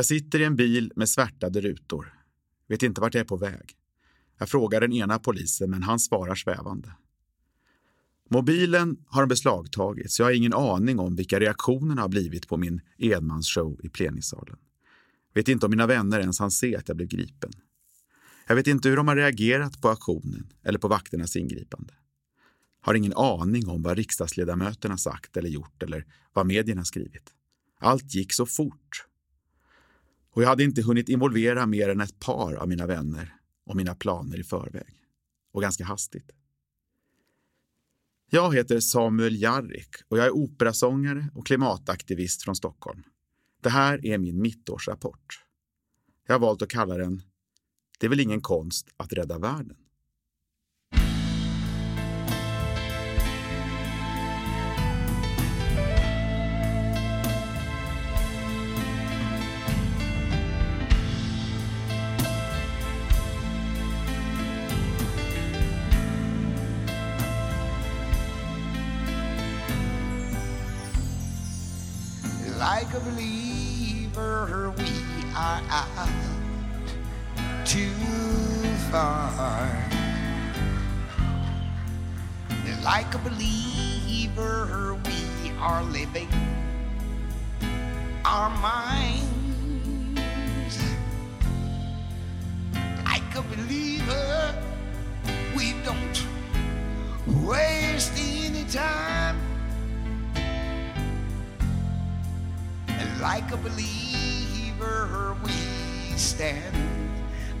Jag sitter i en bil med svärtade rutor. Vet inte vart jag är på väg. Jag frågar den ena polisen, men han svarar svävande. Mobilen har beslagtagits. så jag har ingen aning om vilka reaktionerna har blivit på min enmansshow i plenisalen. Vet inte om mina vänner ens hann se att jag blev gripen. Jag vet inte hur de har reagerat på aktionen eller på vakternas ingripande. Har ingen aning om vad riksdagsledamöterna sagt eller gjort eller vad medierna skrivit. Allt gick så fort. Och jag hade inte hunnit involvera mer än ett par av mina vänner och mina planer i förväg. Och ganska hastigt. Jag heter Samuel Jarrik och jag är operasångare och klimataktivist från Stockholm. Det här är min mittårsrapport. Jag har valt att kalla den Det är väl ingen konst att rädda världen. Like a believer, we are living our minds. Like a believer, we don't waste any time. And like a believer, we stand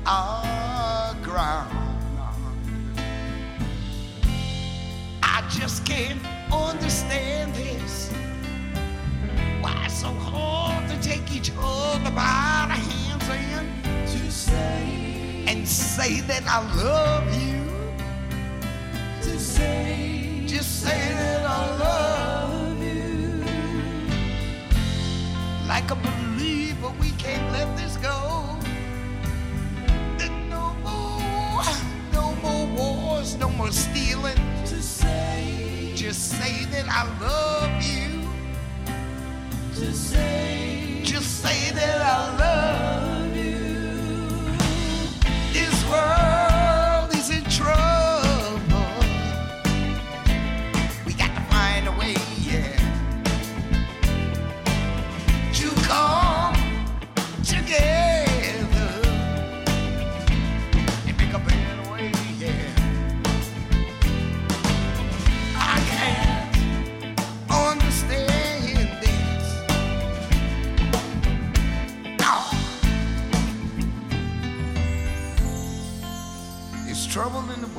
our ground. Just can't understand this. Why it's so hard to take each other by the hands and to say and say that I love you. To say, just say that I love you like a believer, we can't let wars, no more stealing. To say, just say that I love you. To say, just say that I love you.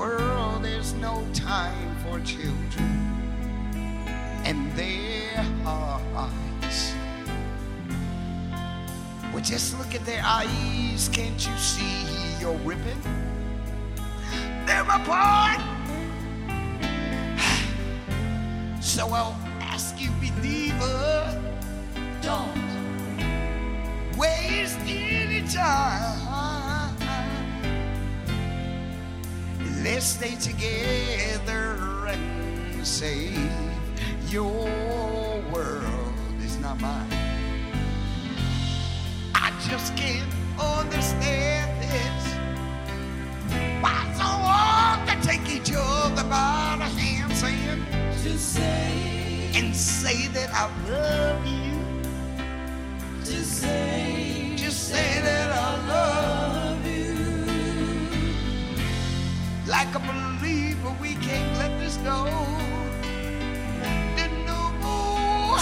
World. There's no time for children and their hearts. Well, just look at their eyes. Can't you see you're ripping them apart? So I'll ask you, believer, don't waste any time. Let's stay together and save your world. It's not mine. I just can't understand this. Why so hard to take each other by the hand, and to say and say that I love you. To say, just say that a believer, we can't let this go. Then no more,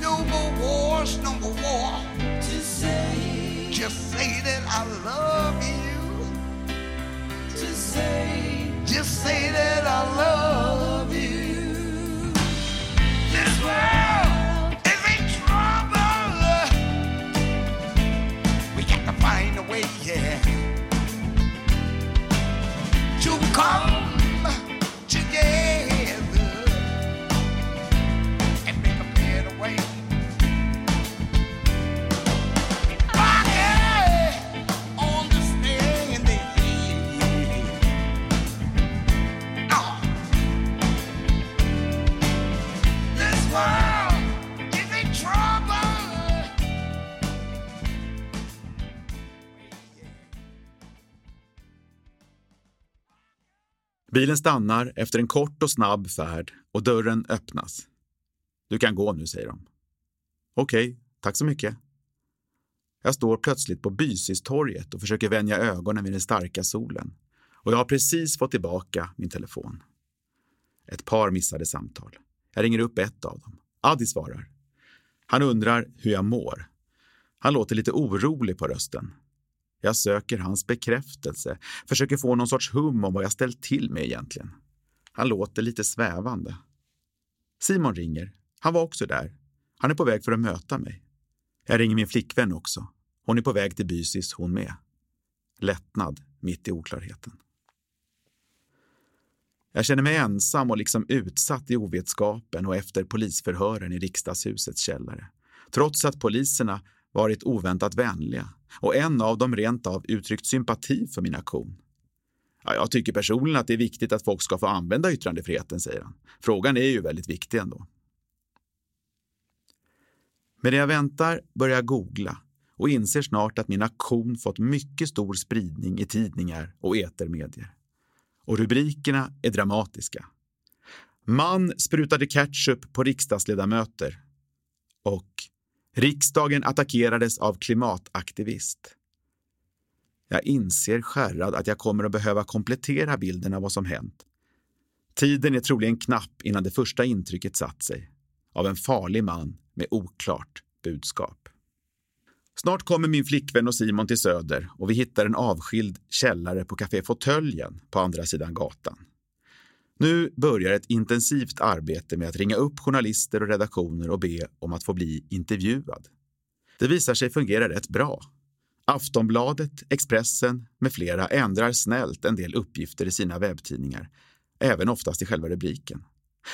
no more wars, no more war to say, just say that I love you. To say, just say that I love Bilen stannar efter en kort och snabb färd och dörren öppnas. Du kan gå nu, säger de. Okej, okay, tack så mycket. Jag står plötsligt på Bysistorget och försöker vänja ögonen vid den starka solen. Och jag har precis fått tillbaka min telefon. Ett par missade samtal. Jag ringer upp ett av dem. Adi svarar. Han undrar hur jag mår. Han låter lite orolig på rösten. Jag söker hans bekräftelse, försöker få någon sorts hum om vad jag ställt till med egentligen. Han låter lite svävande. Simon ringer. Han var också där. Han är på väg för att möta mig. Jag ringer min flickvän också. Hon är på väg till Bysis hon med. Lättnad mitt i oklarheten. Jag känner mig ensam och liksom utsatt i ovetskapen och efter polisförhören i riksdagshusets källare. Trots att poliserna varit oväntat vänliga och en av dem rent av uttryckt sympati för min aktion. Ja, jag tycker personligen att det är viktigt att folk ska få använda yttrandefriheten, säger han. Frågan är ju väldigt viktig ändå. Medan jag väntar börjar jag googla och inser snart att min aktion fått mycket stor spridning i tidningar och etermedier. Och rubrikerna är dramatiska. Man sprutade ketchup på riksdagsledamöter. Och riksdagen attackerades av klimataktivist. Jag inser skärrad att jag kommer att behöva komplettera bilden av vad som hänt. Tiden är troligen knapp innan det första intrycket satt sig. Av en farlig man med oklart budskap. Snart kommer min flickvän och Simon till Söder och vi hittar en avskild källare på Café Fåtöljen på andra sidan gatan. Nu börjar ett intensivt arbete med att ringa upp journalister och redaktioner och be om att få bli intervjuad. Det visar sig fungera rätt bra. Aftonbladet, Expressen med flera ändrar snällt en del uppgifter i sina webbtidningar, även oftast i själva rubriken.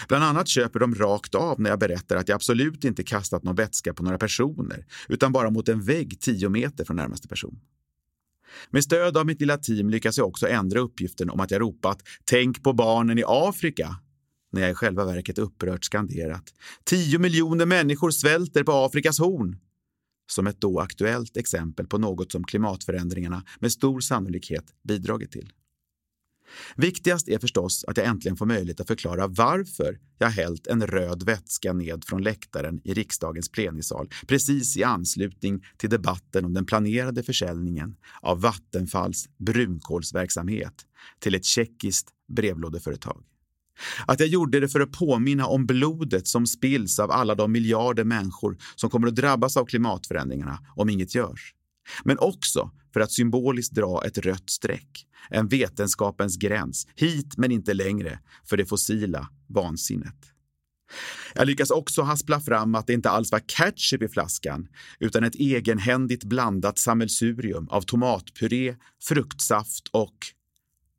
Bland annat köper de rakt av när jag berättar att jag absolut inte kastat någon vätska på några personer, utan bara mot en vägg tio meter från närmaste person. Med stöd av mitt lilla team lyckas jag också ändra uppgiften om att jag ropat “Tänk på barnen i Afrika” när jag i själva verket upprört skanderat. “Tio miljoner människor svälter på Afrikas horn” som ett då aktuellt exempel på något som klimatförändringarna med stor sannolikhet bidragit till. Viktigast är förstås att jag äntligen får möjlighet att förklara varför jag hällt en röd vätska ned från läktaren i riksdagens plenisal precis i anslutning till debatten om den planerade försäljningen av Vattenfalls brunkolsverksamhet till ett tjeckiskt brevlådeföretag. Att jag gjorde det för att påminna om blodet som spills av alla de miljarder människor som kommer att drabbas av klimatförändringarna om inget görs. Men också för att symboliskt dra ett rött streck, en vetenskapens gräns, hit men inte längre, för det fossila vansinnet. Jag lyckas också haspla fram att det inte alls var ketchup i flaskan utan ett egenhändigt blandat sammelsurium av tomatpuré, fruktsaft och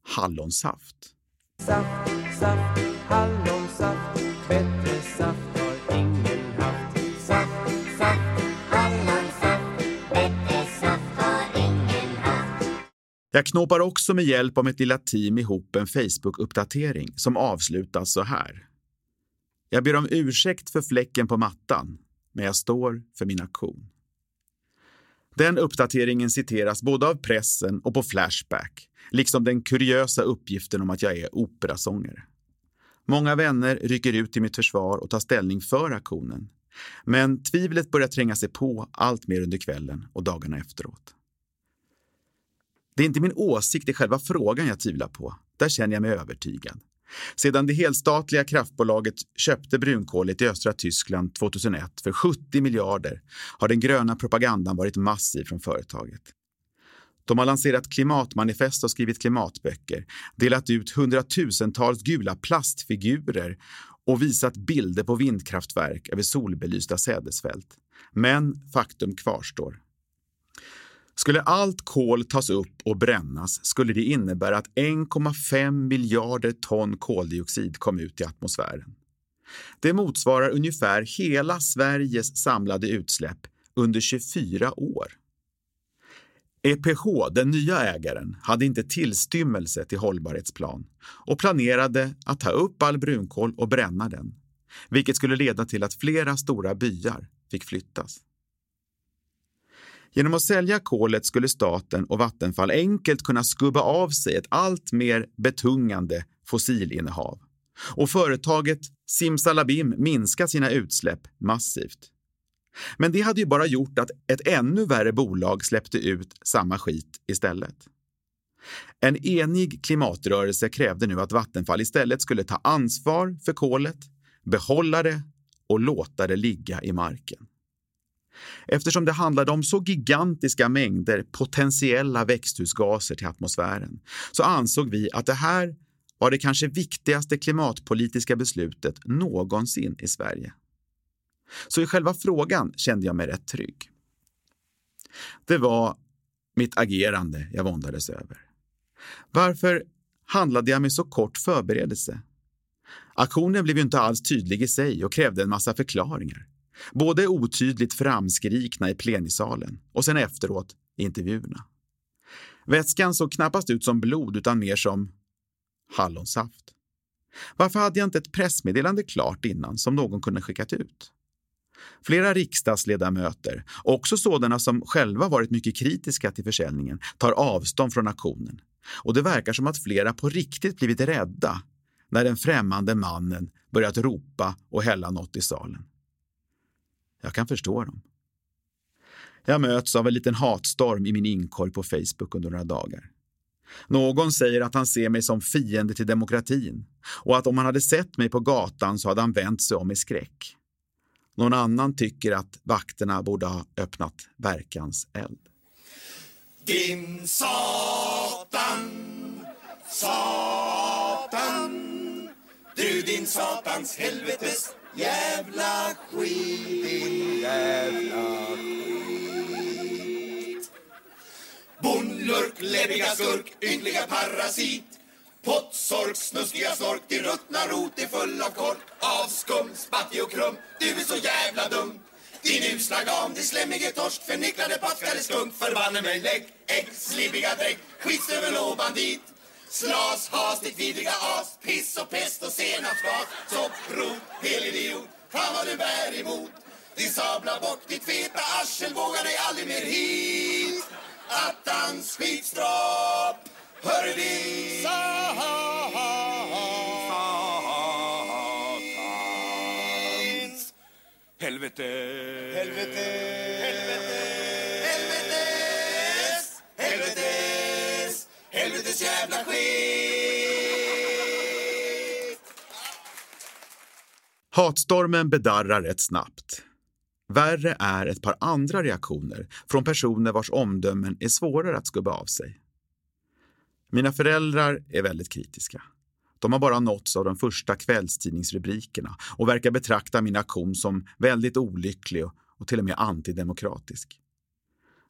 hallonsaft. Saft, saft, hallonsaft, bättre saft har ingen Jag knåpar också med hjälp av mitt lilla team ihop en Facebook-uppdatering som avslutas så här. Jag ber om ursäkt för fläcken på mattan, men jag står för min aktion. Den uppdateringen citeras både av pressen och på Flashback, liksom den kuriösa uppgiften om att jag är operasångare. Många vänner rycker ut i mitt försvar och tar ställning för aktionen. Men tvivlet börjar tränga sig på allt mer under kvällen och dagarna efteråt. Det är inte min åsikt i själva frågan jag tvivlar på. Där känner jag mig övertygad. Sedan det helstatliga kraftbolaget köpte brunkolet i östra Tyskland 2001 för 70 miljarder har den gröna propagandan varit massiv från företaget. De har lanserat klimatmanifest och skrivit klimatböcker, delat ut hundratusentals gula plastfigurer och visat bilder på vindkraftverk över solbelysta sädesfält. Men faktum kvarstår. Skulle allt kol tas upp och brännas skulle det innebära att 1,5 miljarder ton koldioxid kom ut i atmosfären. Det motsvarar ungefär hela Sveriges samlade utsläpp under 24 år. EPH, den nya ägaren, hade inte tillstymmelse till hållbarhetsplan och planerade att ta upp all brunkol och bränna den, vilket skulle leda till att flera stora byar fick flyttas. Genom att sälja kolet skulle staten och Vattenfall enkelt kunna skubba av sig ett allt mer betungande fossilinnehav och företaget simsalabim minska sina utsläpp massivt. Men det hade ju bara gjort att ett ännu värre bolag släppte ut samma skit istället. En enig klimatrörelse krävde nu att Vattenfall istället skulle ta ansvar för kolet, behålla det och låta det ligga i marken. Eftersom det handlade om så gigantiska mängder potentiella växthusgaser till atmosfären så ansåg vi att det här var det kanske viktigaste klimatpolitiska beslutet någonsin i Sverige. Så i själva frågan kände jag mig rätt trygg. Det var mitt agerande jag våndades över. Varför handlade jag med så kort förberedelse? Aktionen blev ju inte alls tydlig i sig och krävde en massa förklaringar. Både otydligt framskrikna i plenisalen och sen efteråt i intervjuerna. Vätskan såg knappast ut som blod utan mer som hallonsaft. Varför hade jag inte ett pressmeddelande klart innan som någon kunde skickat ut? Flera riksdagsledamöter, också sådana som själva varit mycket kritiska till försäljningen, tar avstånd från aktionen. Och det verkar som att flera på riktigt blivit rädda när den främmande mannen börjat ropa och hälla något i salen. Jag kan förstå dem. Jag möts av en liten hatstorm i min inkorg på Facebook under några dagar. Någon säger att han ser mig som fiende till demokratin och att om han hade sett mig på gatan så hade han vänt sig om i skräck. Någon annan tycker att vakterna borde ha öppnat verkans eld. Din Satan, Satan du din satans helvetes jävla skit. Din jävla skit. Bondlurk, läbbiga skurk, ynkliga parasit. Pottsork, snuskiga snork, din ruttna rot är full av kork. Av skum, spattig och krum, du är så jävla dum. Din usla gam, din slemmige torsk, förnicklade paskade skunk Förbanne mig, lägg ägg, slibbiga drägg, skitstövel bandit Slas, has, ditt vidriga as, piss och pest och senapsgas. Sopprot, helidiot, fan vad du bär emot. Din sabla bort ditt feta arsel, vågar dig aldrig mer hit. Attans skitstrap, hör vi Satans Helvete. Helvete Helvetes jävla skit Hatstormen bedarrar rätt snabbt. Värre är ett par andra reaktioner från personer vars omdömen är svårare att skubba av sig. Mina föräldrar är väldigt kritiska. De har bara nåtts av de första kvällstidningsrubrikerna och verkar betrakta min aktion som väldigt olycklig och till och med antidemokratisk.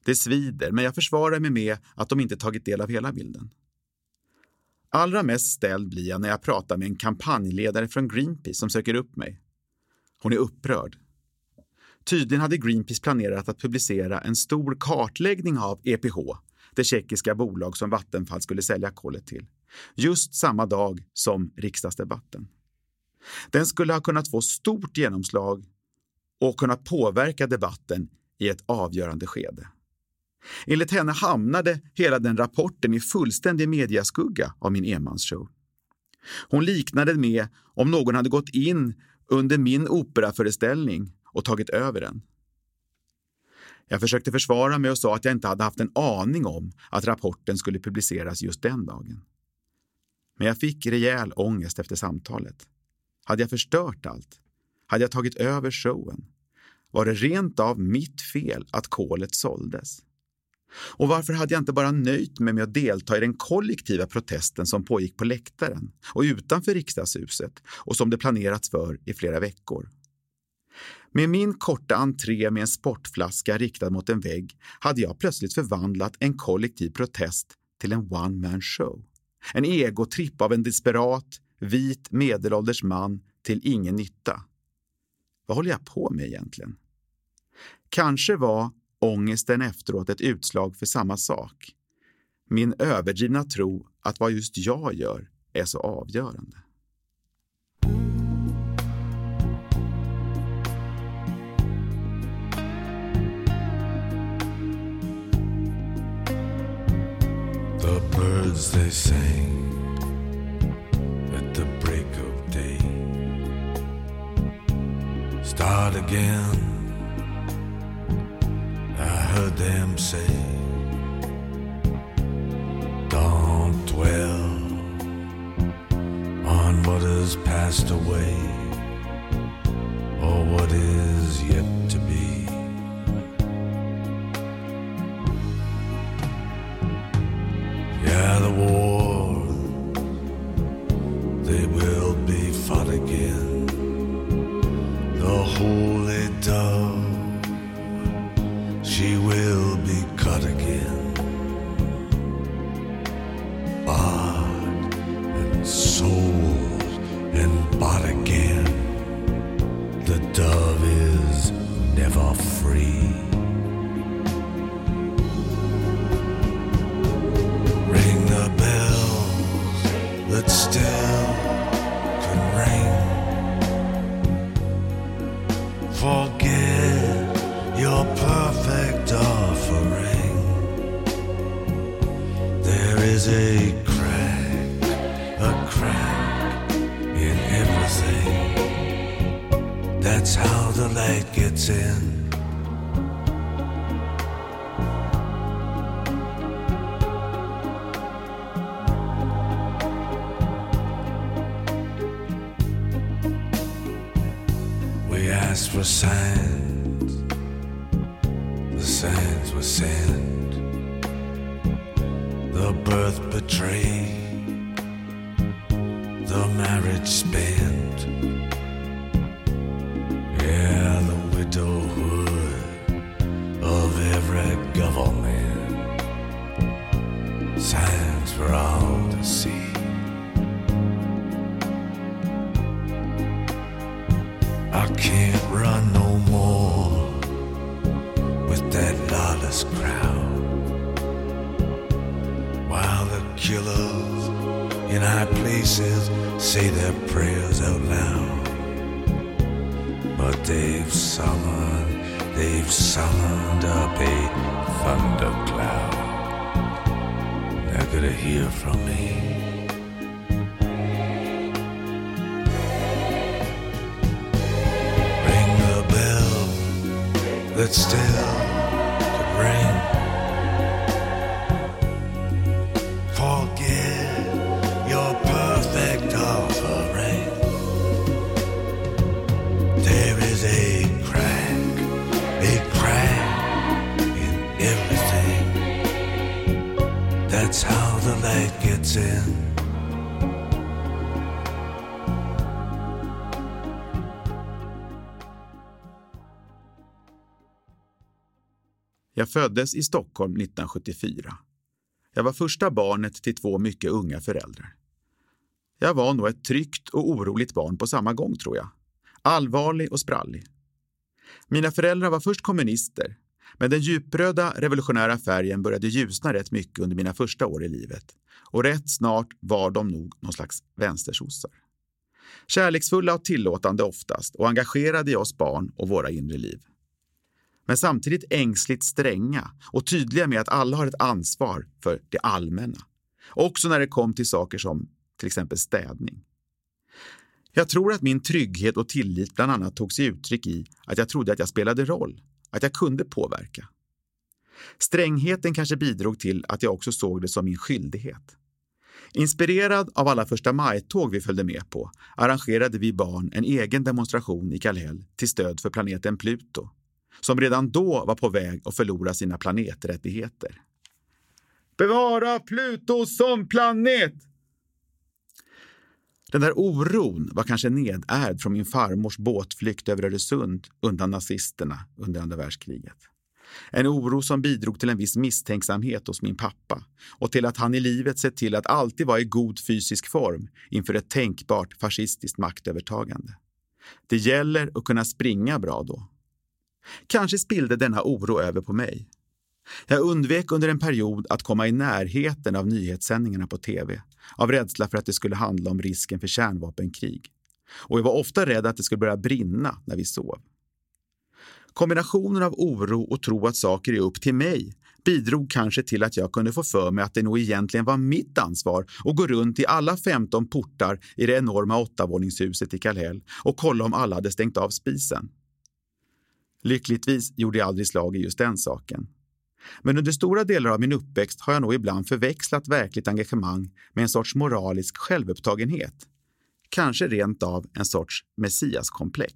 Det svider, men jag försvarar mig med att de inte tagit del av hela bilden. Allra mest ställd blir jag när jag pratar med en kampanjledare från Greenpeace som söker upp mig. Hon är upprörd. Tydligen hade Greenpeace planerat att publicera en stor kartläggning av EPH, det tjeckiska bolag som Vattenfall skulle sälja kolet till, just samma dag som riksdagsdebatten. Den skulle ha kunnat få stort genomslag och kunnat påverka debatten i ett avgörande skede. Enligt henne hamnade hela den rapporten i fullständig mediaskugga av min enmansshow. Hon liknade det med om någon hade gått in under min operaföreställning och tagit över den. Jag försökte försvara mig och sa att jag inte hade haft en aning om att rapporten skulle publiceras just den dagen. Men jag fick rejäl ångest efter samtalet. Hade jag förstört allt? Hade jag tagit över showen? Var det rent av mitt fel att kolet såldes? Och varför hade jag inte bara nöjt mig med att delta i den kollektiva protesten som pågick på läktaren och utanför riksdagshuset och som det planerats för i flera veckor? Med min korta entré med en sportflaska riktad mot en vägg hade jag plötsligt förvandlat en kollektiv protest till en one-man show. En egotripp av en desperat, vit, medelålders man till ingen nytta. Vad håller jag på med egentligen? Kanske var ångesten efteråt ett utslag för samma sak. Min överdrivna tro att vad just jag gör är så avgörande. The birds they sing at the break of day start again Heard them say, Don't dwell on what has passed away. Or what is yet asked for signs, the signs were sent. The birth betrayed, the marriage spent. That still föddes i Stockholm 1974. Jag var första barnet till två mycket unga föräldrar. Jag var nog ett tryggt och oroligt barn på samma gång, tror jag. Allvarlig och sprallig. Mina föräldrar var först kommunister, men den djupröda revolutionära färgen började ljusna rätt mycket under mina första år i livet. Och rätt snart var de nog någon slags vänstersossar. Kärleksfulla och tillåtande oftast och engagerade i oss barn och våra inre liv men samtidigt ängsligt stränga och tydliga med att alla har ett ansvar för det allmänna. Också när det kom till saker som till exempel städning. Jag tror att min trygghet och tillit bland annat tog sig uttryck i att jag trodde att jag spelade roll, att jag kunde påverka. Strängheten kanske bidrog till att jag också såg det som min skyldighet. Inspirerad av alla första maj-tåg vi följde med på arrangerade vi barn en egen demonstration i Kallhäll till stöd för planeten Pluto som redan då var på väg att förlora sina planeträttigheter. Bevara Pluto som planet! Den där oron var kanske nedärvd från min farmors båtflykt över Öresund undan nazisterna under andra världskriget. En oro som bidrog till en viss misstänksamhet hos min pappa och till att han i livet sett till att alltid vara i god fysisk form inför ett tänkbart fascistiskt maktövertagande. Det gäller att kunna springa bra då. Kanske spillde denna oro över på mig. Jag undvek under en period att komma i närheten av nyhetssändningarna på tv av rädsla för att det skulle handla om risken för kärnvapenkrig. Och jag var ofta rädd att det skulle börja brinna när vi sov. Kombinationen av oro och tro att saker är upp till mig bidrog kanske till att jag kunde få för mig att det nog egentligen var mitt ansvar att gå runt i alla 15 portar i det enorma åttavåningshuset i Kallhäll och kolla om alla hade stängt av spisen. Lyckligtvis gjorde jag aldrig slag i just den saken. Men under stora delar av min uppväxt har jag nog ibland förväxlat verkligt engagemang med en sorts moralisk självupptagenhet. Kanske rent av en sorts messiaskomplex.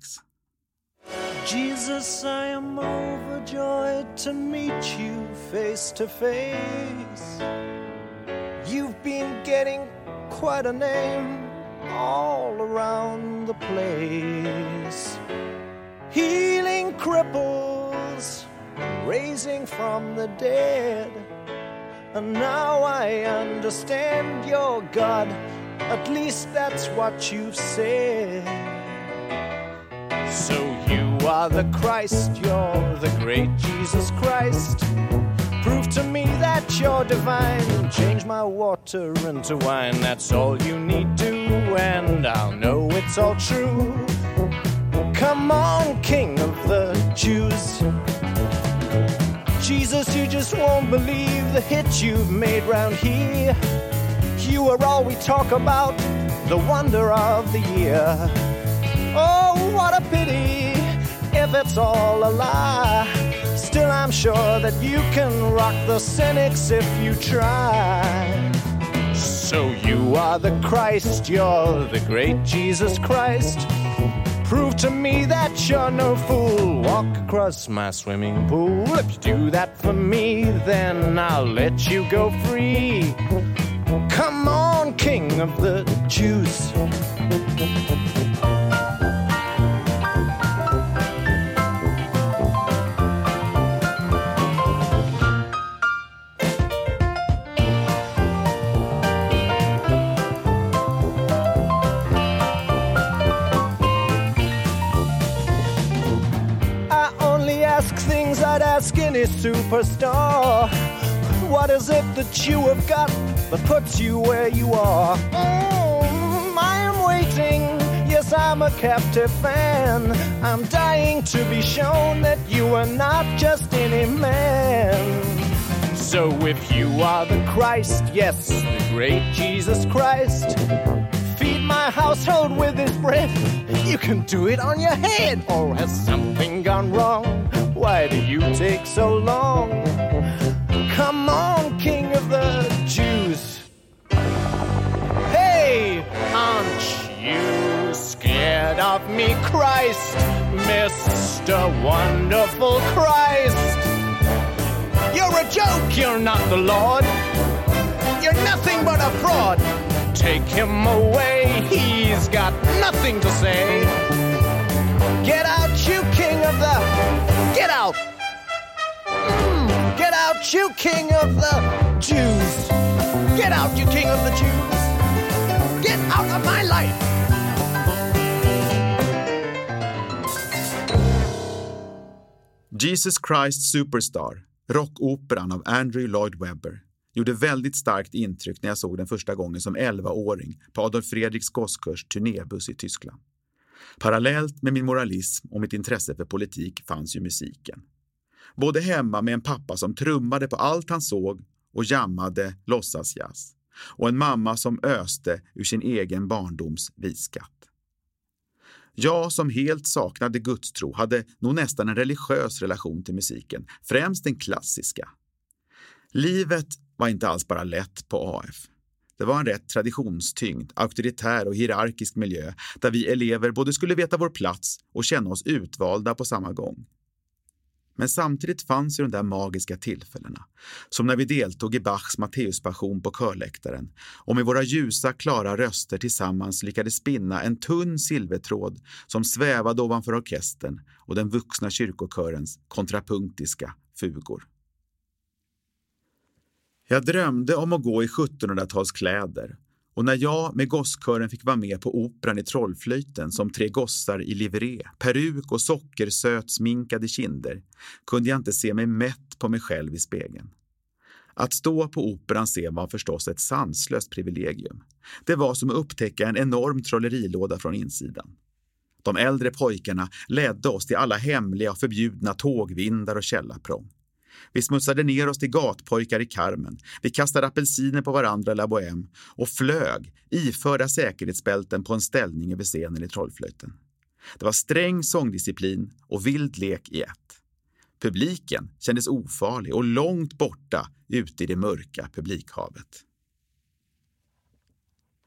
Jesus, I am overjoyed to meet you face to face. You've been getting quite a name all around the place. Healing cripples, raising from the dead. And now I understand your God. At least that's what you've said. So you are the Christ, you're the great Jesus Christ. Prove to me that you're divine. Change my water into wine. That's all you need to, and I'll know it's all true. Come on, King of the Jews. Jesus, you just won't believe the hit you've made round here. You are all we talk about, the wonder of the year. Oh, what a pity if it's all a lie. Still, I'm sure that you can rock the cynics if you try. So, you are the Christ, you're the great Jesus Christ. Prove to me that you're no fool. Walk across my swimming pool. If you do that for me, then I'll let you go free. Come on, King of the Jews. Ask things I'd ask any superstar. What is it that you have got that puts you where you are? Mm, I am waiting. Yes, I'm a captive fan. I'm dying to be shown that you are not just any man. So if you are the Christ, yes, the great Jesus Christ, feed my household with his bread. You can do it on your head, or has something gone wrong? Why do you take so long? Come on, King of the Jews. Hey, aren't you scared of me, Christ, Mr. Wonderful Christ? You're a joke, you're not the Lord. You're nothing but a fraud. Take him away, he's got nothing to say. Get out, you king of the. Out, you king of the Jews! Get out, you king of the Jews! Get out of my life! Jesus Christ Superstar, rockoperan av Andrew Lloyd Webber, gjorde väldigt starkt intryck när jag såg den första gången som 11-åring på Adolf Fredriks gosskurs turnébuss i Tyskland. Parallellt med min moralism och mitt intresse för politik fanns ju musiken. Både hemma med en pappa som trummade på allt han såg och jammade låtsasjazz och en mamma som öste ur sin egen barndoms visskatt. Jag som helt saknade gudstro hade nog nästan en religiös relation till musiken, främst den klassiska. Livet var inte alls bara lätt på AF. Det var en rätt traditionstyngd, auktoritär och hierarkisk miljö där vi elever både skulle veta vår plats och känna oss utvalda på samma gång. Men samtidigt fanns ju de där magiska tillfällena, som när vi deltog i Bachs Matteuspassion på körläktaren. Och med våra ljusa, klara röster tillsammans lyckades spinna en tunn silvertråd som svävade ovanför orkestern och den vuxna kyrkokörens kontrapunktiska fugor. Jag drömde om att gå i 1700-talskläder och när jag med gosskören fick vara med på operan i Trollflöjten som tre gossar i livré, peruk och sockersöt sminkade kinder kunde jag inte se mig mätt på mig själv i spegeln. Att stå på operan scen var förstås ett sanslöst privilegium. Det var som att upptäcka en enorm trollerilåda från insidan. De äldre pojkarna ledde oss till alla hemliga och förbjudna tågvindar och källarprång. Vi smutsade ner oss till gatpojkar i Carmen. Vi kastade apelsiner på varandra i La Bohème och flög, iförda säkerhetsbälten på en ställning över scenen i Trollflöjten. Det var sträng sångdisciplin och vild lek i ett. Publiken kändes ofarlig och långt borta ute i det mörka publikhavet.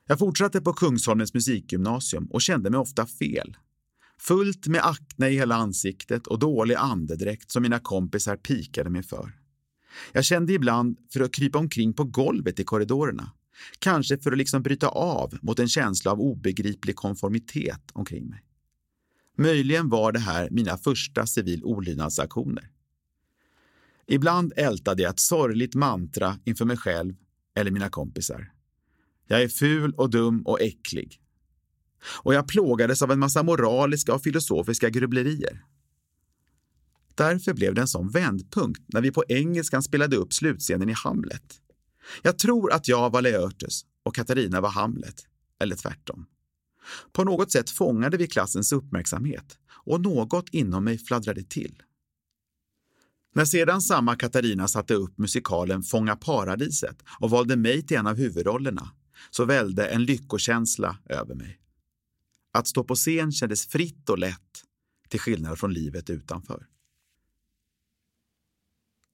Jag fortsatte på Kungsholmens musikgymnasium och kände mig ofta fel. Fullt med akne i hela ansiktet och dålig andedräkt som mina kompisar pikade mig för. Jag kände ibland för att krypa omkring på golvet i korridorerna. Kanske för att liksom bryta av mot en känsla av obegriplig konformitet omkring mig. Möjligen var det här mina första civil olydnadsaktioner. Ibland ältade jag ett sorgligt mantra inför mig själv eller mina kompisar. Jag är ful och dum och äcklig. Och jag plågades av en massa moraliska och filosofiska grubblerier. Därför blev det en sån vändpunkt när vi på engelskan spelade upp slutscenen i Hamlet. Jag tror att jag var Laertes och Katarina var Hamlet, eller tvärtom. På något sätt fångade vi klassens uppmärksamhet och något inom mig fladdrade till. När sedan samma Katarina satte upp musikalen Fånga paradiset och valde mig till en av huvudrollerna så välde en lyckokänsla över mig. Att stå på scen kändes fritt och lätt, till skillnad från livet utanför.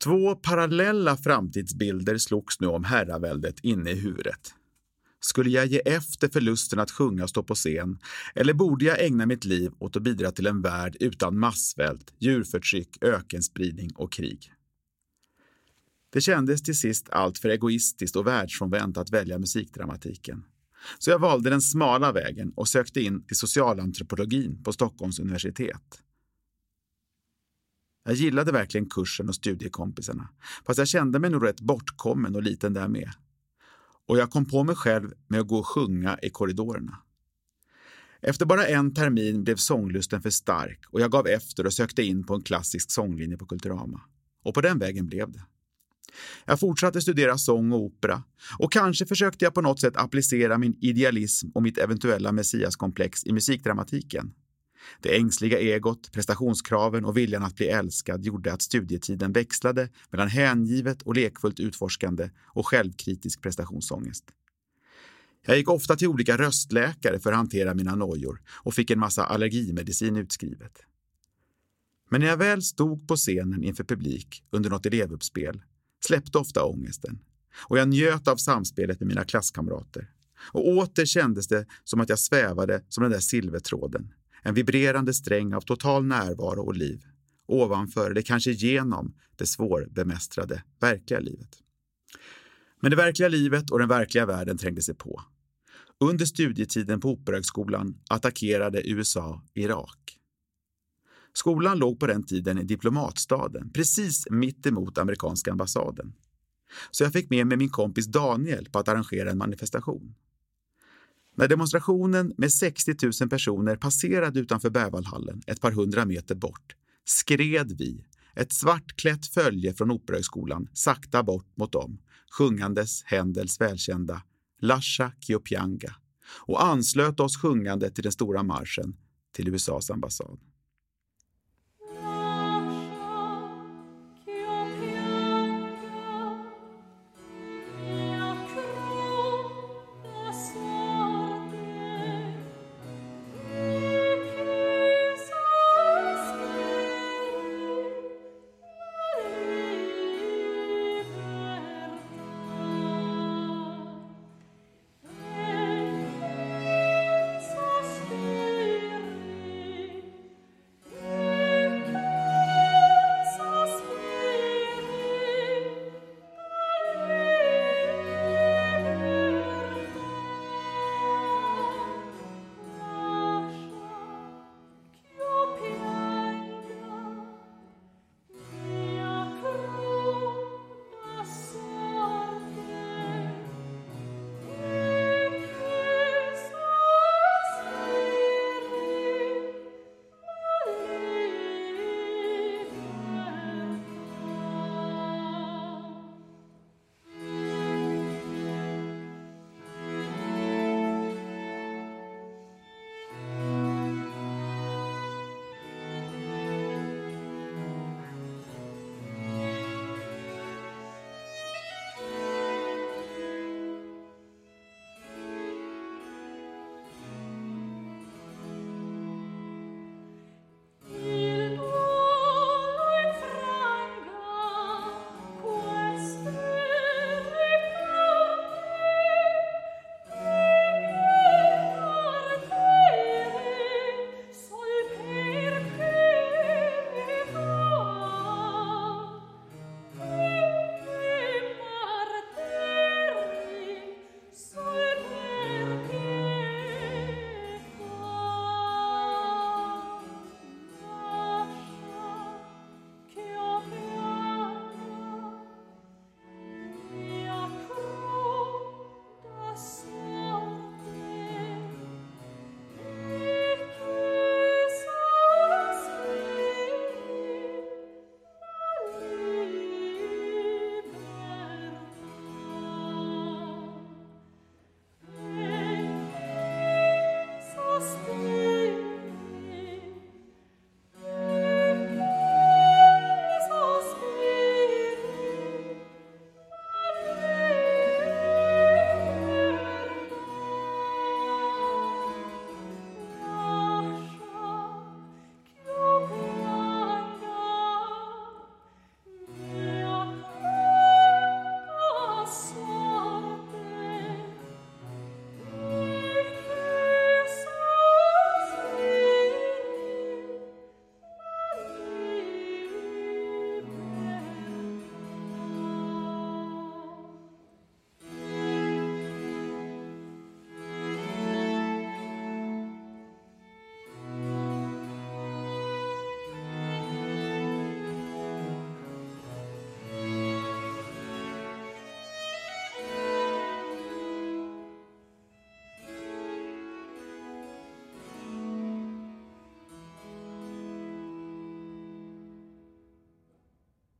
Två parallella framtidsbilder slogs nu om herraväldet inne i huvudet. Skulle jag ge efter för lusten att sjunga och stå på scen eller borde jag ägna mitt liv åt att bidra till en värld utan massvält, djurförtryck, ökenspridning och krig? Det kändes till sist allt för egoistiskt och världsfrånvänt att välja musikdramatiken. Så jag valde den smala vägen och sökte in till socialantropologin på Stockholms universitet. Jag gillade verkligen kursen och studiekompisarna, fast jag kände mig nog rätt bortkommen och liten där med. Och jag kom på mig själv med att gå och sjunga i korridorerna. Efter bara en termin blev sånglusten för stark och jag gav efter och sökte in på en klassisk sånglinje på Kulturama. Och på den vägen blev det. Jag fortsatte studera sång och opera och kanske försökte jag på något sätt applicera min idealism och mitt eventuella messiaskomplex i musikdramatiken. Det ängsliga egot, prestationskraven och viljan att bli älskad gjorde att studietiden växlade mellan hängivet och lekfullt utforskande och självkritisk prestationsångest. Jag gick ofta till olika röstläkare för att hantera mina nojor och fick en massa allergimedicin utskrivet. Men när jag väl stod på scenen inför publik under något elevuppspel släppte ofta ångesten och jag njöt av samspelet med mina klasskamrater. Och åter kändes det som att jag svävade som den där silvertråden, en vibrerande sträng av total närvaro och liv, ovanför eller kanske genom det svårbemästrade verkliga livet. Men det verkliga livet och den verkliga världen trängde sig på. Under studietiden på Operahögskolan attackerade USA Irak. Skolan låg på den tiden i diplomatstaden, precis mitt emot amerikanska ambassaden. Så jag fick med mig min kompis Daniel på att arrangera en manifestation. När demonstrationen med 60 000 personer passerade utanför Berwaldhallen ett par hundra meter bort skred vi, ett svartklätt följe från Operahögskolan, sakta bort mot dem, sjungandes Händels välkända Lasha Kiopianga och anslöt oss sjungande till den stora marschen till USAs ambassad.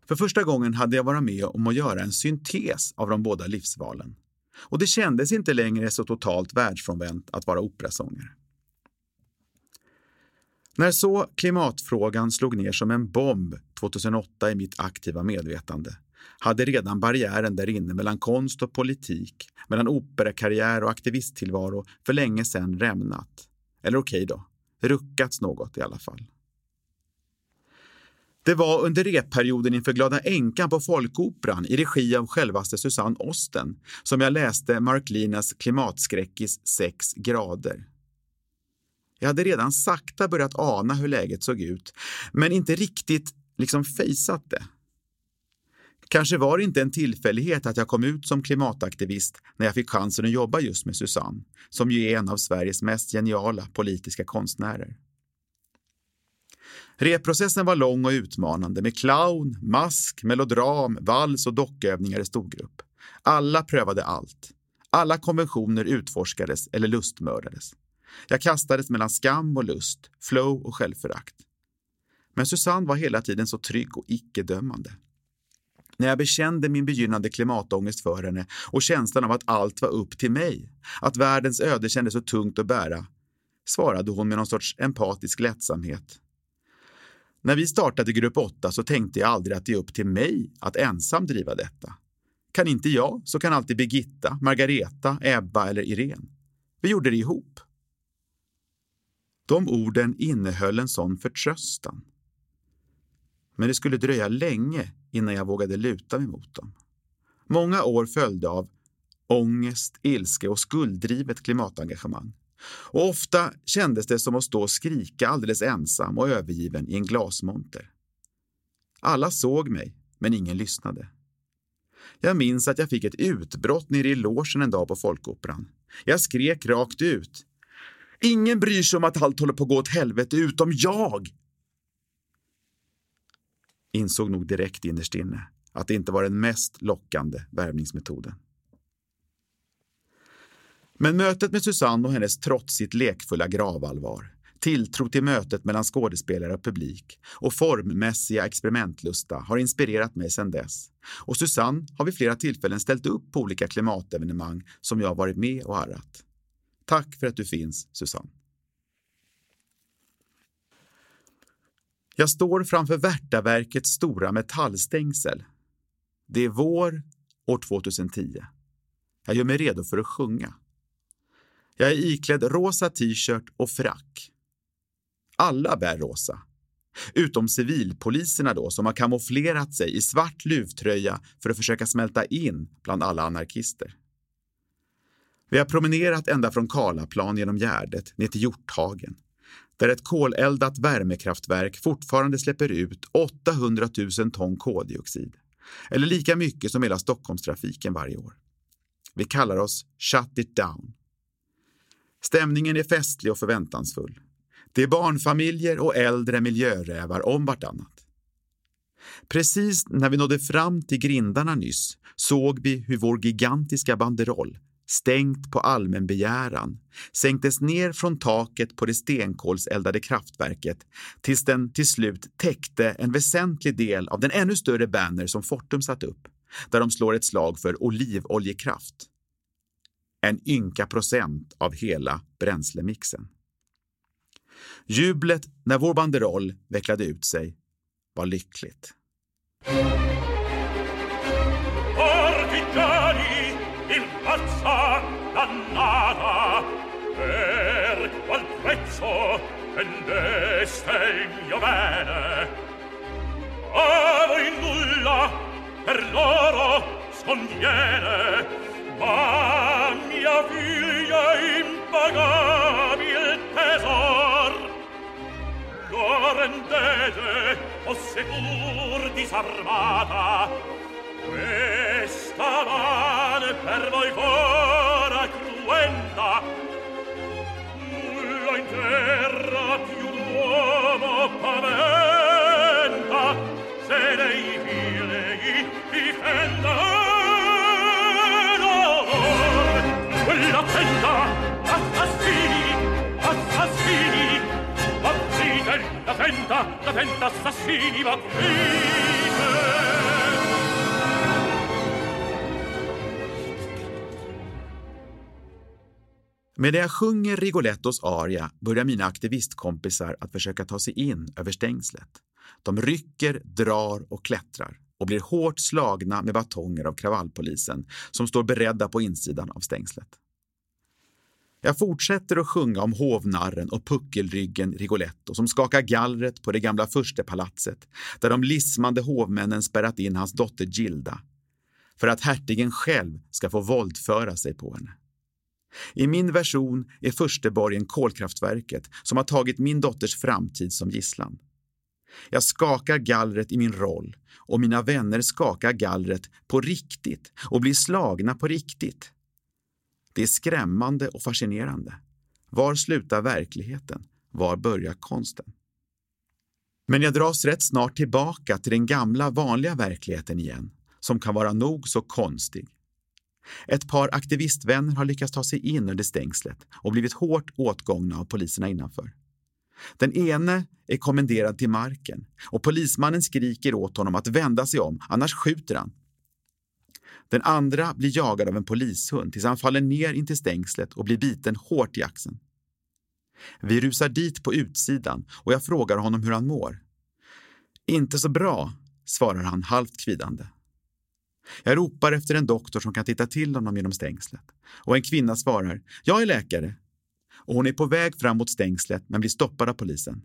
För första gången hade jag varit med om att göra en syntes av de båda livsvalen. Och det kändes inte längre så totalt världsfrånvänt att vara operasångare. När så klimatfrågan slog ner som en bomb 2008 i mitt aktiva medvetande hade redan barriären där inne mellan konst och politik, mellan operakarriär och aktivisttillvaro för länge sedan rämnat. Eller okej okay då, ruckats något i alla fall. Det var under repperioden inför Glada änkan på Folkoperan i regi av självaste Susanne Osten som jag läste Mark Linas klimatskräckis Sex grader. Jag hade redan sakta börjat ana hur läget såg ut, men inte riktigt liksom fejsat det. Kanske var det inte en tillfällighet att jag kom ut som klimataktivist när jag fick chansen att jobba just med Susanne, som ju är en av Sveriges mest geniala politiska konstnärer. Reprocessen var lång och utmanande med clown, mask, melodram, vals och dockövningar i storgrupp. Alla prövade allt. Alla konventioner utforskades eller lustmördades. Jag kastades mellan skam och lust, flow och självförakt. Men Susanne var hela tiden så trygg och icke-dömande. När jag bekände min begynnande klimatångest för henne och känslan av att allt var upp till mig, att världens öde kändes så tungt att bära, svarade hon med någon sorts empatisk lättsamhet. När vi startade grupp 8 så tänkte jag aldrig att det är upp till mig att ensam driva detta. Kan inte jag så kan alltid Birgitta, Margareta, Ebba eller Irene. Vi gjorde det ihop. De orden innehöll en sån förtröstan. Men det skulle dröja länge innan jag vågade luta mig mot dem. Många år följde av ångest, ilska och skulddrivet klimatengagemang. Och ofta kändes det som att stå och skrika alldeles ensam och övergiven i en glasmonter. Alla såg mig, men ingen lyssnade. Jag minns att jag fick ett utbrott nere i logen en dag på Folkoperan. Jag skrek rakt ut. Ingen bryr sig om att allt håller på att gå åt helvete utom jag! Insåg nog direkt innerst inne att det inte var den mest lockande värvningsmetoden. Men mötet med Susanne och hennes trotsigt lekfulla gravallvar, tilltro till mötet mellan skådespelare och publik och formmässiga experimentlusta har inspirerat mig sedan dess. Och Susanne har vid flera tillfällen ställt upp på olika klimatevenemang som jag varit med och arrat. Tack för att du finns, Susanne. Jag står framför Värtaverkets stora metallstängsel. Det är vår år 2010. Jag gör mig redo för att sjunga. Jag är iklädd rosa t-shirt och frack. Alla bär rosa. Utom civilpoliserna då, som har kamouflerat sig i svart luvtröja för att försöka smälta in bland alla anarkister. Vi har promenerat ända från Karlaplan genom Gärdet ner till Hjorthagen, där ett koleldat värmekraftverk fortfarande släpper ut 800 000 ton koldioxid, eller lika mycket som hela Stockholmstrafiken varje år. Vi kallar oss Shut it down. Stämningen är festlig och förväntansfull. Det är barnfamiljer och äldre miljörävar om vartannat. Precis när vi nådde fram till grindarna nyss såg vi hur vår gigantiska banderoll, stängt på allmän begäran, sänktes ner från taket på det stenkolseldade kraftverket tills den till slut täckte en väsentlig del av den ännu större banner som Fortum satt upp, där de slår ett slag för olivoljekraft en ynka procent av hela bränslemixen. Jublet när vår banderoll vecklade ut sig var lyckligt. per loro sconviene ma mia figlia impagabil tesor. Lo rendete o seppur disarmata questa mano per voi fora cruenta Medan jag sjunger Rigolettos aria börjar mina aktivistkompisar att försöka ta sig in över stängslet. De rycker, drar och klättrar och blir hårt slagna med batonger av kravallpolisen som står beredda på insidan av stängslet. Jag fortsätter att sjunga om hovnarren och puckelryggen Rigoletto som skakar gallret på det gamla furstepalatset där de lismande hovmännen spärrat in hans dotter Gilda för att hertigen själv ska få våldföra sig på henne. I min version är fursteborgen kolkraftverket som har tagit min dotters framtid som gisslan. Jag skakar gallret i min roll och mina vänner skakar gallret på riktigt och blir slagna på riktigt. Det är skrämmande och fascinerande. Var slutar verkligheten? Var börjar konsten? Men jag dras rätt snart tillbaka till den gamla vanliga verkligheten igen, som kan vara nog så konstig. Ett par aktivistvänner har lyckats ta sig in under stängslet och blivit hårt åtgångna av poliserna innanför. Den ene är kommenderad till marken och polismannen skriker åt honom att vända sig om, annars skjuter han. Den andra blir jagad av en polishund tills han faller ner intill stängslet och blir biten hårt i axeln. Vi rusar dit på utsidan och jag frågar honom hur han mår. Inte så bra, svarar han halvt kvidande. Jag ropar efter en doktor som kan titta till honom genom stängslet och en kvinna svarar “Jag är läkare” och hon är på väg fram mot stängslet men blir stoppad av polisen.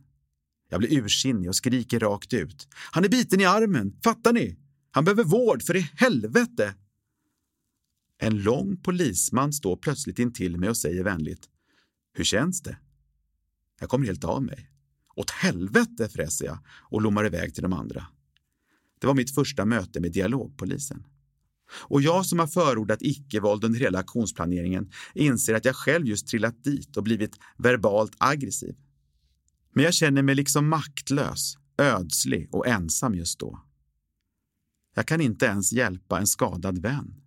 Jag blir ursinnig och skriker rakt ut. Han är biten i armen, fattar ni? Han behöver vård, för i helvete! En lång polisman står plötsligt intill mig och säger vänligt. Hur känns det? Jag kommer helt av mig. Åt helvete, fräser jag och lommar iväg till de andra. Det var mitt första möte med dialogpolisen. Och jag som har förordat icke-våld under hela aktionsplaneringen inser att jag själv just trillat dit och blivit verbalt aggressiv. Men jag känner mig liksom maktlös, ödslig och ensam just då. Jag kan inte ens hjälpa en skadad vän.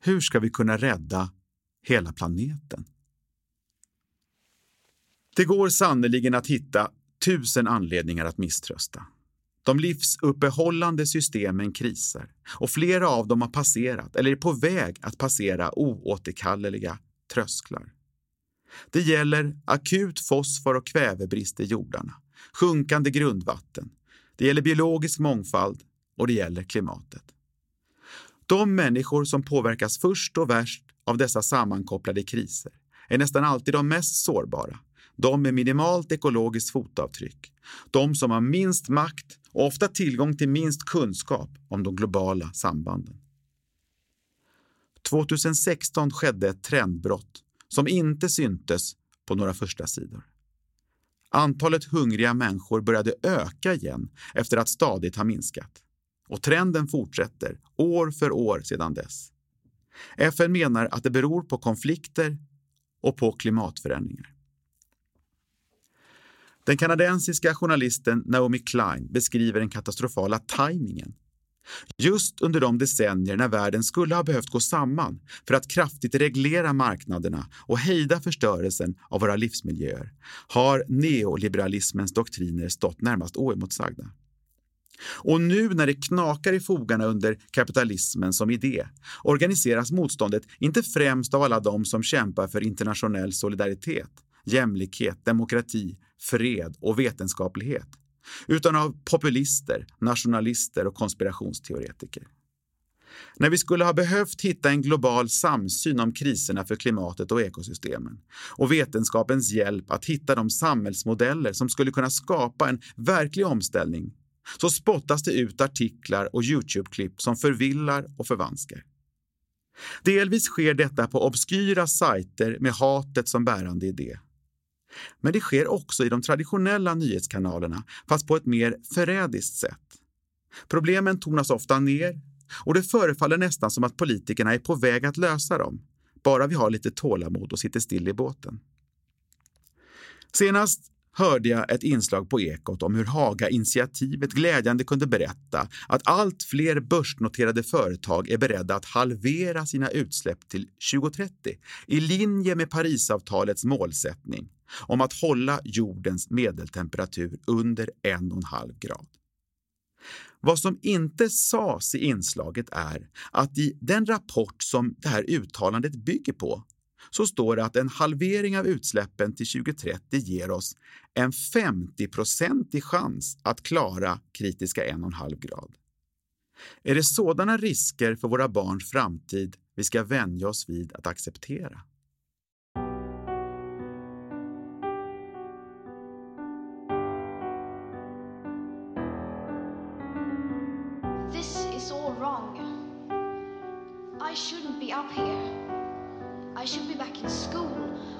Hur ska vi kunna rädda hela planeten? Det går sannoliken att hitta tusen anledningar att misströsta. De livsuppehållande systemen krisar och flera av dem har passerat eller är på väg att passera oåterkalleliga trösklar. Det gäller akut fosfor och kvävebrist i jordarna, sjunkande grundvatten, det gäller biologisk mångfald och det gäller klimatet. De människor som påverkas först och värst av dessa sammankopplade kriser är nästan alltid de mest sårbara, de med minimalt ekologiskt fotavtryck, de som har minst makt och ofta tillgång till minst kunskap om de globala sambanden. 2016 skedde ett trendbrott som inte syntes på några första sidor. Antalet hungriga människor började öka igen efter att stadigt ha minskat. Och trenden fortsätter år för år sedan dess. FN menar att det beror på konflikter och på klimatförändringar. Den kanadensiska journalisten Naomi Klein beskriver den katastrofala tajmingen. Just under de decennier när världen skulle ha behövt gå samman för att kraftigt reglera marknaderna och hejda förstörelsen av våra livsmiljöer har neoliberalismens doktriner stått närmast oemotsagda. Och nu när det knakar i fogarna under kapitalismen som idé organiseras motståndet inte främst av alla de som kämpar för internationell solidaritet, jämlikhet, demokrati, fred och vetenskaplighet utan av populister, nationalister och konspirationsteoretiker. När vi skulle ha behövt hitta en global samsyn om kriserna för klimatet och ekosystemen och vetenskapens hjälp att hitta de samhällsmodeller som skulle kunna skapa en verklig omställning så spottas det ut artiklar och Youtube-klipp som förvillar och förvanskar. Delvis sker detta på obskyra sajter med hatet som bärande idé. Men det sker också i de traditionella nyhetskanalerna, fast på ett mer förrädiskt sätt. Problemen tonas ofta ner och det förefaller nästan som att politikerna är på väg att lösa dem, bara vi har lite tålamod och sitter still i båten. Senast hörde jag ett inslag på Ekot om hur Haga-initiativet glädjande kunde berätta att allt fler börsnoterade företag är beredda att halvera sina utsläpp till 2030 i linje med Parisavtalets målsättning om att hålla jordens medeltemperatur under en och en halv grad. Vad som inte sades i inslaget är att i den rapport som det här uttalandet bygger på så står det att en halvering av utsläppen till 2030 ger oss en 50-procentig chans att klara kritiska 1,5 grad. Är det sådana risker för våra barns framtid vi ska vänja oss vid att acceptera? This is all wrong. I shouldn't be up here. Should be back in school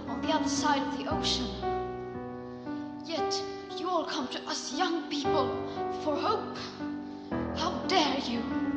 on the other side of the ocean. Yet you all come to us young people for hope. How dare? You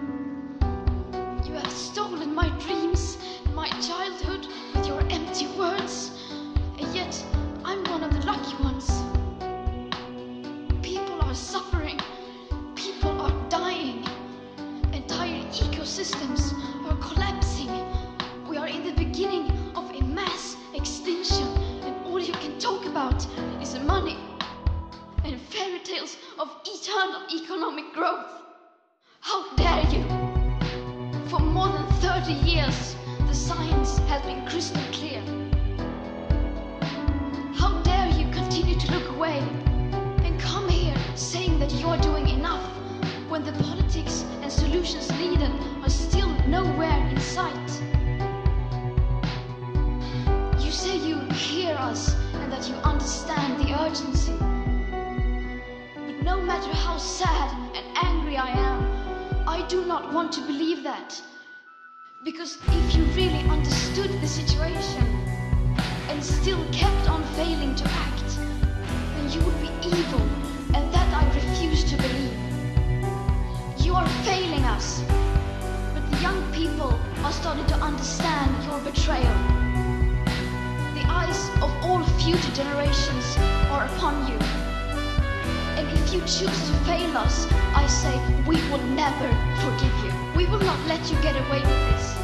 get away with this.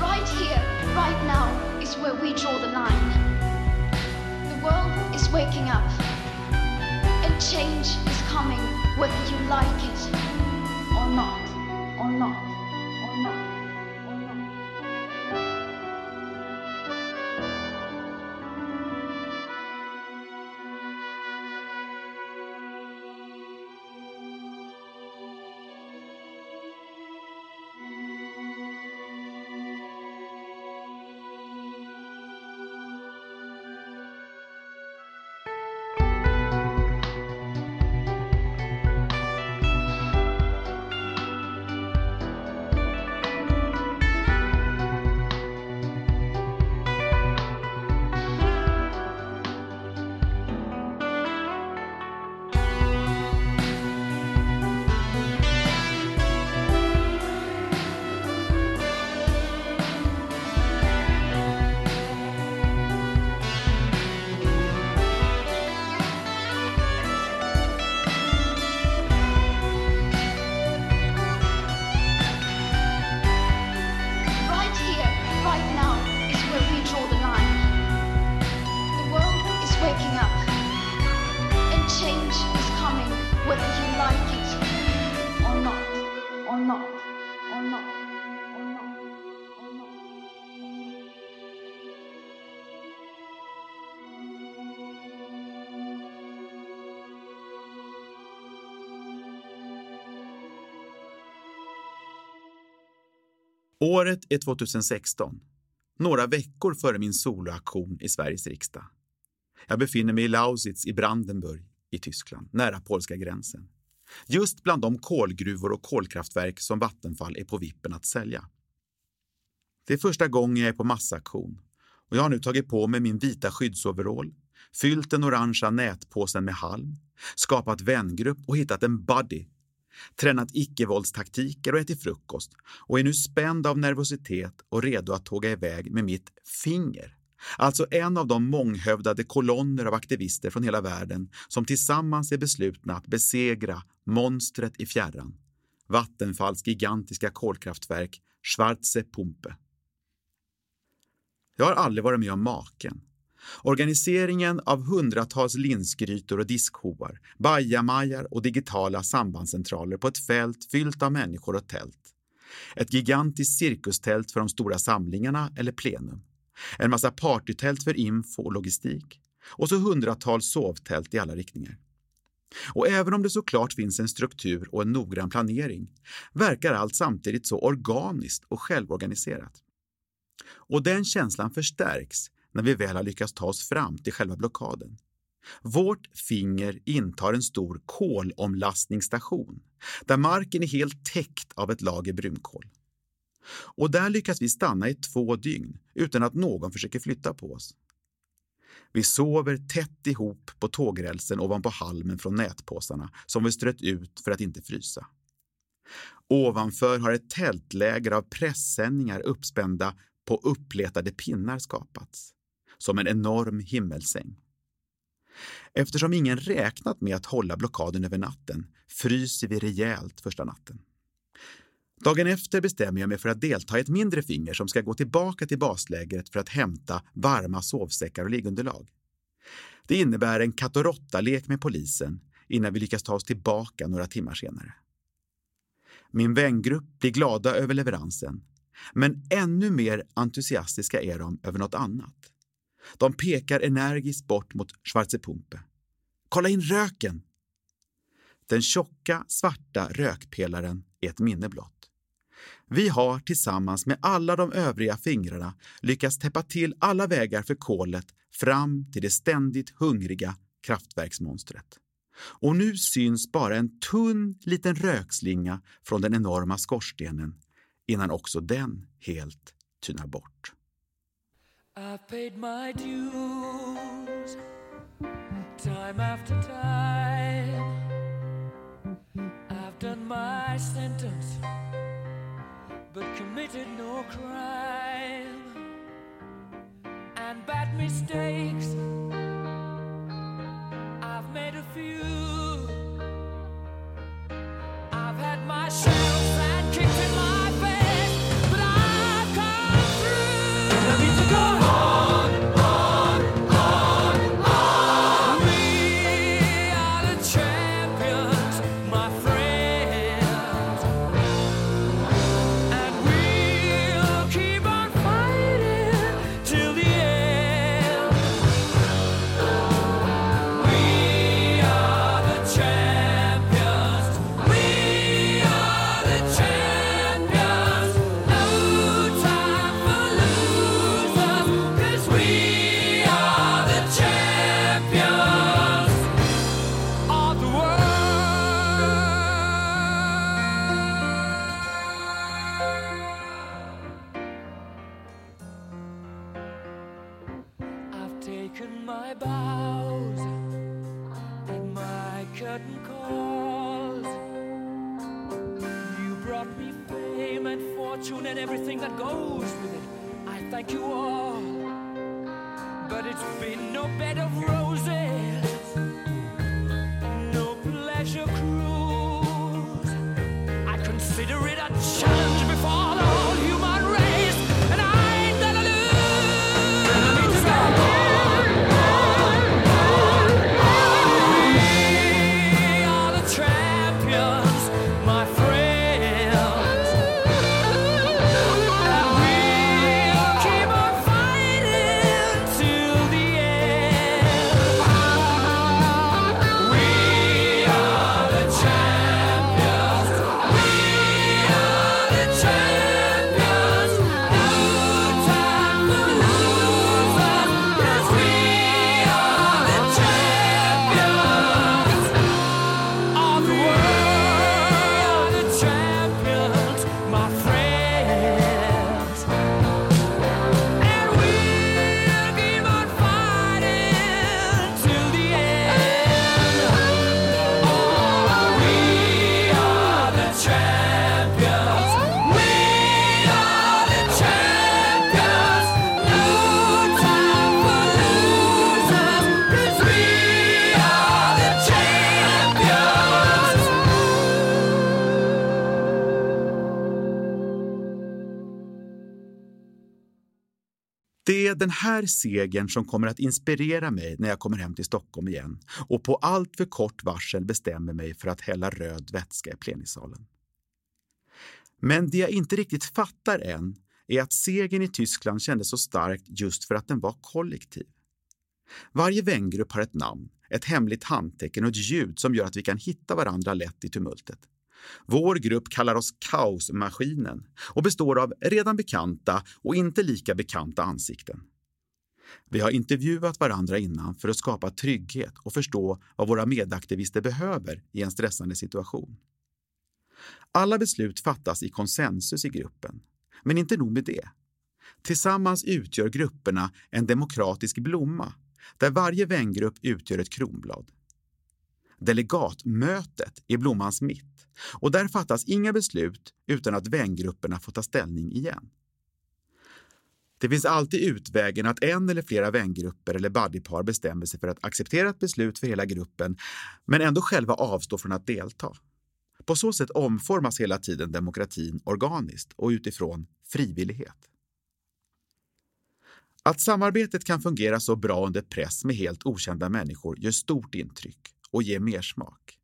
Right here, right now, is where we draw the line. The world is waking up, and change is coming whether you like it or not, or not, Året är 2016, några veckor före min soloaktion i Sveriges riksdag. Jag befinner mig i Lausitz i Brandenburg i Tyskland, nära polska gränsen. Just bland de kolgruvor och kolkraftverk som Vattenfall är på vippen att sälja. Det är första gången jag är på massaktion och jag har nu tagit på mig min vita skyddsoverall, fyllt den orangea nätpåsen med halm, skapat vängrupp och hittat en buddy tränat icke-våldstaktiker och ätit frukost och är nu spänd av nervositet och redo att tåga iväg med mitt finger. Alltså en av de månghövdade kolonner av aktivister från hela världen som tillsammans är beslutna att besegra monstret i fjärran. Vattenfalls gigantiska kolkraftverk Schwarze Pumpe. Jag har aldrig varit med om maken. Organiseringen av hundratals linsgrytor och diskhoar, bajamajar och digitala sambandscentraler på ett fält fyllt av människor och tält. Ett gigantiskt cirkustält för de stora samlingarna eller plenum. en massa partytält för info och logistik och så hundratals sovtält i alla riktningar. Och även om det såklart finns en struktur och en noggrann planering verkar allt samtidigt så organiskt och självorganiserat. Och den känslan förstärks när vi väl har lyckats ta oss fram till själva blockaden. Vårt finger intar en stor kolomlastningsstation där marken är helt täckt av ett lager brunkol. Och där lyckas vi stanna i två dygn utan att någon försöker flytta på oss. Vi sover tätt ihop på tågrälsen ovanpå halmen från nätpåsarna som vi strött ut för att inte frysa. Ovanför har ett tältläger av pressändningar uppspända på uppletade pinnar skapats, som en enorm himmelsäng. Eftersom ingen räknat med att hålla blockaden över natten fryser vi rejält första natten. Dagen efter bestämmer jag mig för att delta i ett mindre finger som ska gå tillbaka till baslägret för att hämta varma sovsäckar och liggunderlag. Det innebär en katt och råtta-lek med polisen innan vi lyckas ta oss tillbaka några timmar senare. Min vängrupp blir glada över leveransen, men ännu mer entusiastiska är de över något annat. De pekar energiskt bort mot Schwarze Pumpe. Kolla in röken! Den tjocka, svarta rökpelaren är ett minne blott. Vi har tillsammans med alla de övriga fingrarna lyckats täppa till alla vägar för kolet fram till det ständigt hungriga kraftverksmonstret. Och nu syns bara en tunn liten rökslinga från den enorma skorstenen innan också den helt tynar bort. I've paid my dues time after time. I've done my sentence but committed no crime and bad mistakes. I've made a few. I've had my shells Det är den här segern som kommer att inspirera mig när jag kommer hem till Stockholm igen och på allt för kort varsel bestämmer mig för att hälla röd vätska i plenisalen. Men det jag inte riktigt fattar än är att segern i Tyskland kändes så starkt just för att den var kollektiv. Varje vängrupp har ett namn, ett hemligt handtecken och ett ljud som gör att vi kan hitta varandra lätt i tumultet. Vår grupp kallar oss Kaosmaskinen och består av redan bekanta och inte lika bekanta ansikten. Vi har intervjuat varandra innan för att skapa trygghet och förstå vad våra medaktivister behöver i en stressande situation. Alla beslut fattas i konsensus i gruppen. Men inte nog med det. Tillsammans utgör grupperna en demokratisk blomma där varje vängrupp utgör ett kronblad. Delegatmötet är blommans mitt och där fattas inga beslut utan att vängrupperna får ta ställning igen. Det finns alltid utvägen att en eller flera vängrupper eller buddypar bestämmer sig för att acceptera ett beslut för hela gruppen men ändå själva avstå från att delta. På så sätt omformas hela tiden demokratin organiskt och utifrån frivillighet. Att samarbetet kan fungera så bra under press med helt okända människor gör stort intryck och ger mersmak.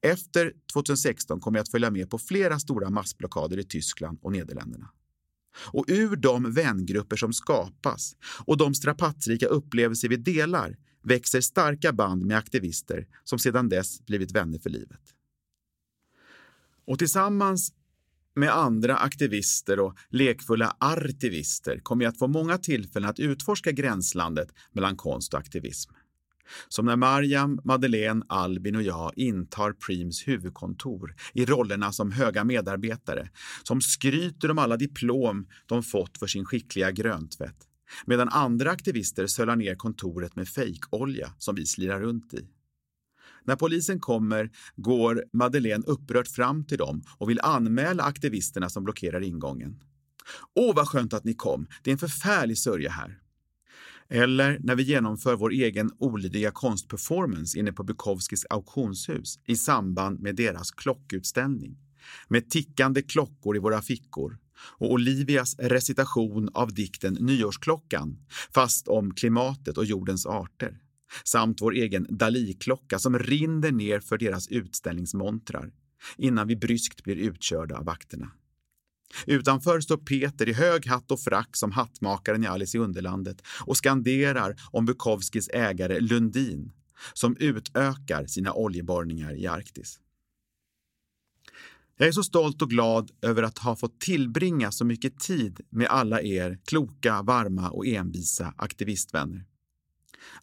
Efter 2016 kommer jag att följa med på flera stora massblockader i Tyskland och Nederländerna. Och ur de vängrupper som skapas och de strapatsrika upplevelser vi delar växer starka band med aktivister som sedan dess blivit vänner för livet. Och tillsammans med andra aktivister och lekfulla artivister kommer jag att få många tillfällen att utforska gränslandet mellan konst och aktivism. Som när Mariam, Madeleine, Albin och jag intar Preems huvudkontor i rollerna som höga medarbetare som skryter om alla diplom de fått för sin skickliga gröntvätt medan andra aktivister sölar ner kontoret med fejkolja som vi slirar runt i. När polisen kommer går Madeleine upprört fram till dem och vill anmäla aktivisterna som blockerar ingången. Åh, vad skönt att ni kom. Det är en förfärlig sörja här. Eller när vi genomför vår egen olydiga konstperformance inne på Bukowskis auktionshus i samband med deras klockutställning. Med tickande klockor i våra fickor och Olivias recitation av dikten Nyårsklockan, fast om klimatet och jordens arter. Samt vår egen Dali-klocka som rinner ner för deras utställningsmontrar innan vi bryskt blir utkörda av vakterna. Utanför står Peter i hög hatt och frack som hattmakaren i Alice i Underlandet och skanderar om Bukowskis ägare Lundin som utökar sina oljeborrningar i Arktis. Jag är så stolt och glad över att ha fått tillbringa så mycket tid med alla er kloka, varma och envisa aktivistvänner.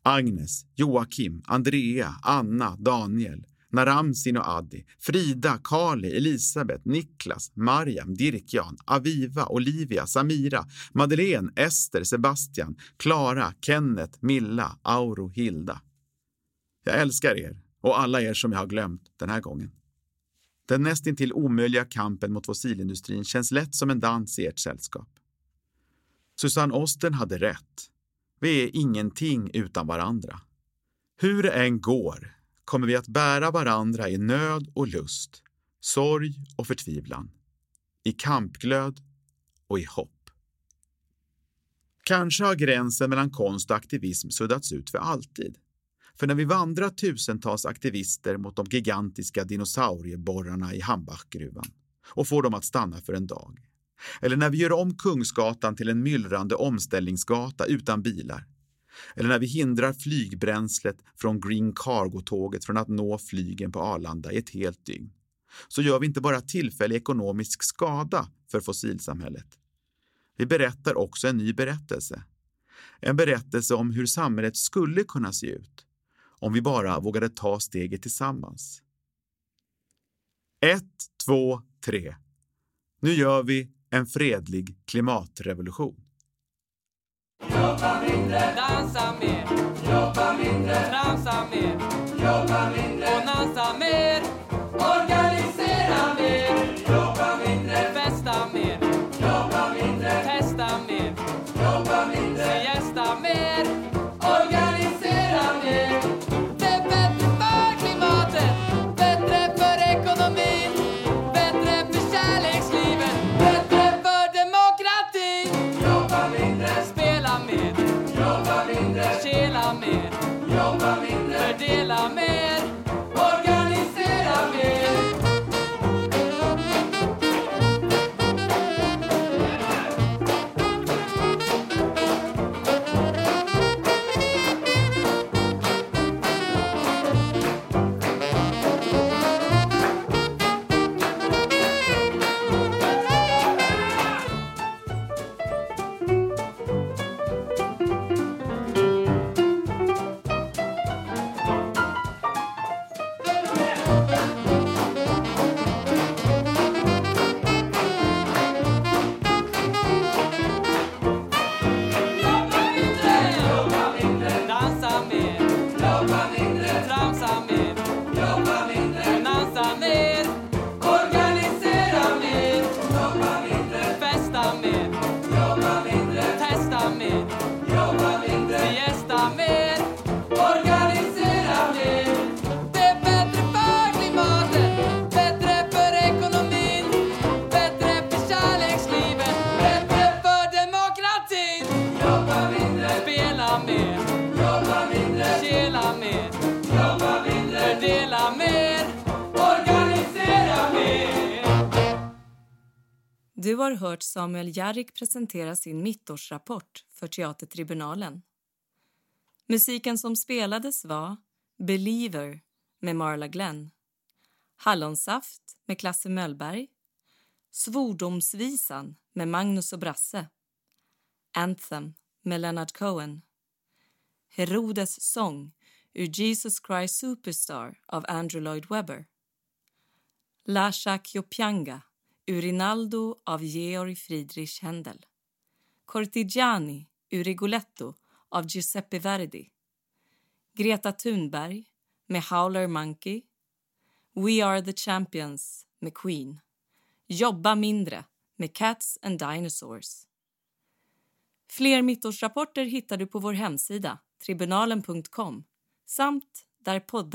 Agnes, Joakim, Andrea, Anna, Daniel, Naramsin och Adi, Frida, Kali, Elisabeth, Niklas, Mariam, Dirkjan, Aviva, Olivia, Samira, Madeleine, Ester, Sebastian, Klara, Kenneth, Milla, Auro, Hilda. Jag älskar er och alla er som jag har glömt den här gången. Den nästintill omöjliga kampen mot fossilindustrin känns lätt som en dans i ert sällskap. Susanne Osten hade rätt. Vi är ingenting utan varandra. Hur det än går kommer vi att bära varandra i nöd och lust, sorg och förtvivlan, i kampglöd och i hopp. Kanske har gränsen mellan konst och aktivism suddats ut för alltid. För när vi vandrar tusentals aktivister mot de gigantiska dinosaurieborrarna i Hambachgruvan och får dem att stanna för en dag. Eller när vi gör om Kungsgatan till en myllrande omställningsgata utan bilar eller när vi hindrar flygbränslet från Green Cargo-tåget från att nå flygen på Arlanda i ett helt dygn, så gör vi inte bara tillfällig ekonomisk skada för fossilsamhället. Vi berättar också en ny berättelse. En berättelse om hur samhället skulle kunna se ut om vi bara vågade ta steget tillsammans. Ett, två, tre. Nu gör vi en fredlig klimatrevolution. Jobba mindre, dansa mer. Jobba mindre, tramsa mer. Jobba mindre, och dansa mer. Organisera mer. Jobba mindre, festa mer. Jobba mindre, testa mer. Jobba mindre, siesta mer. amém. Samuel Jarrik presentera sin mittårsrapport för Teatertribunalen. Musiken som spelades var Believer med Marla Glenn, Hallonsaft med Klasse Möllberg, Svordomsvisan med Magnus och Brasse, Anthem med Leonard Cohen, Herodes sång ur Jesus Christ Superstar av Andrew Lloyd Webber, ”Lasha'k Yopianga” ur Rinaldo av Georg Friedrich Händel, Cortigiani ur Rigoletto av Giuseppe Verdi, Greta Thunberg med Howler Monkey, We Are The Champions med Queen, Jobba mindre med Cats and Dinosaurs. Fler mittårsrapporter hittar du på vår hemsida tribunalen.com samt där poddar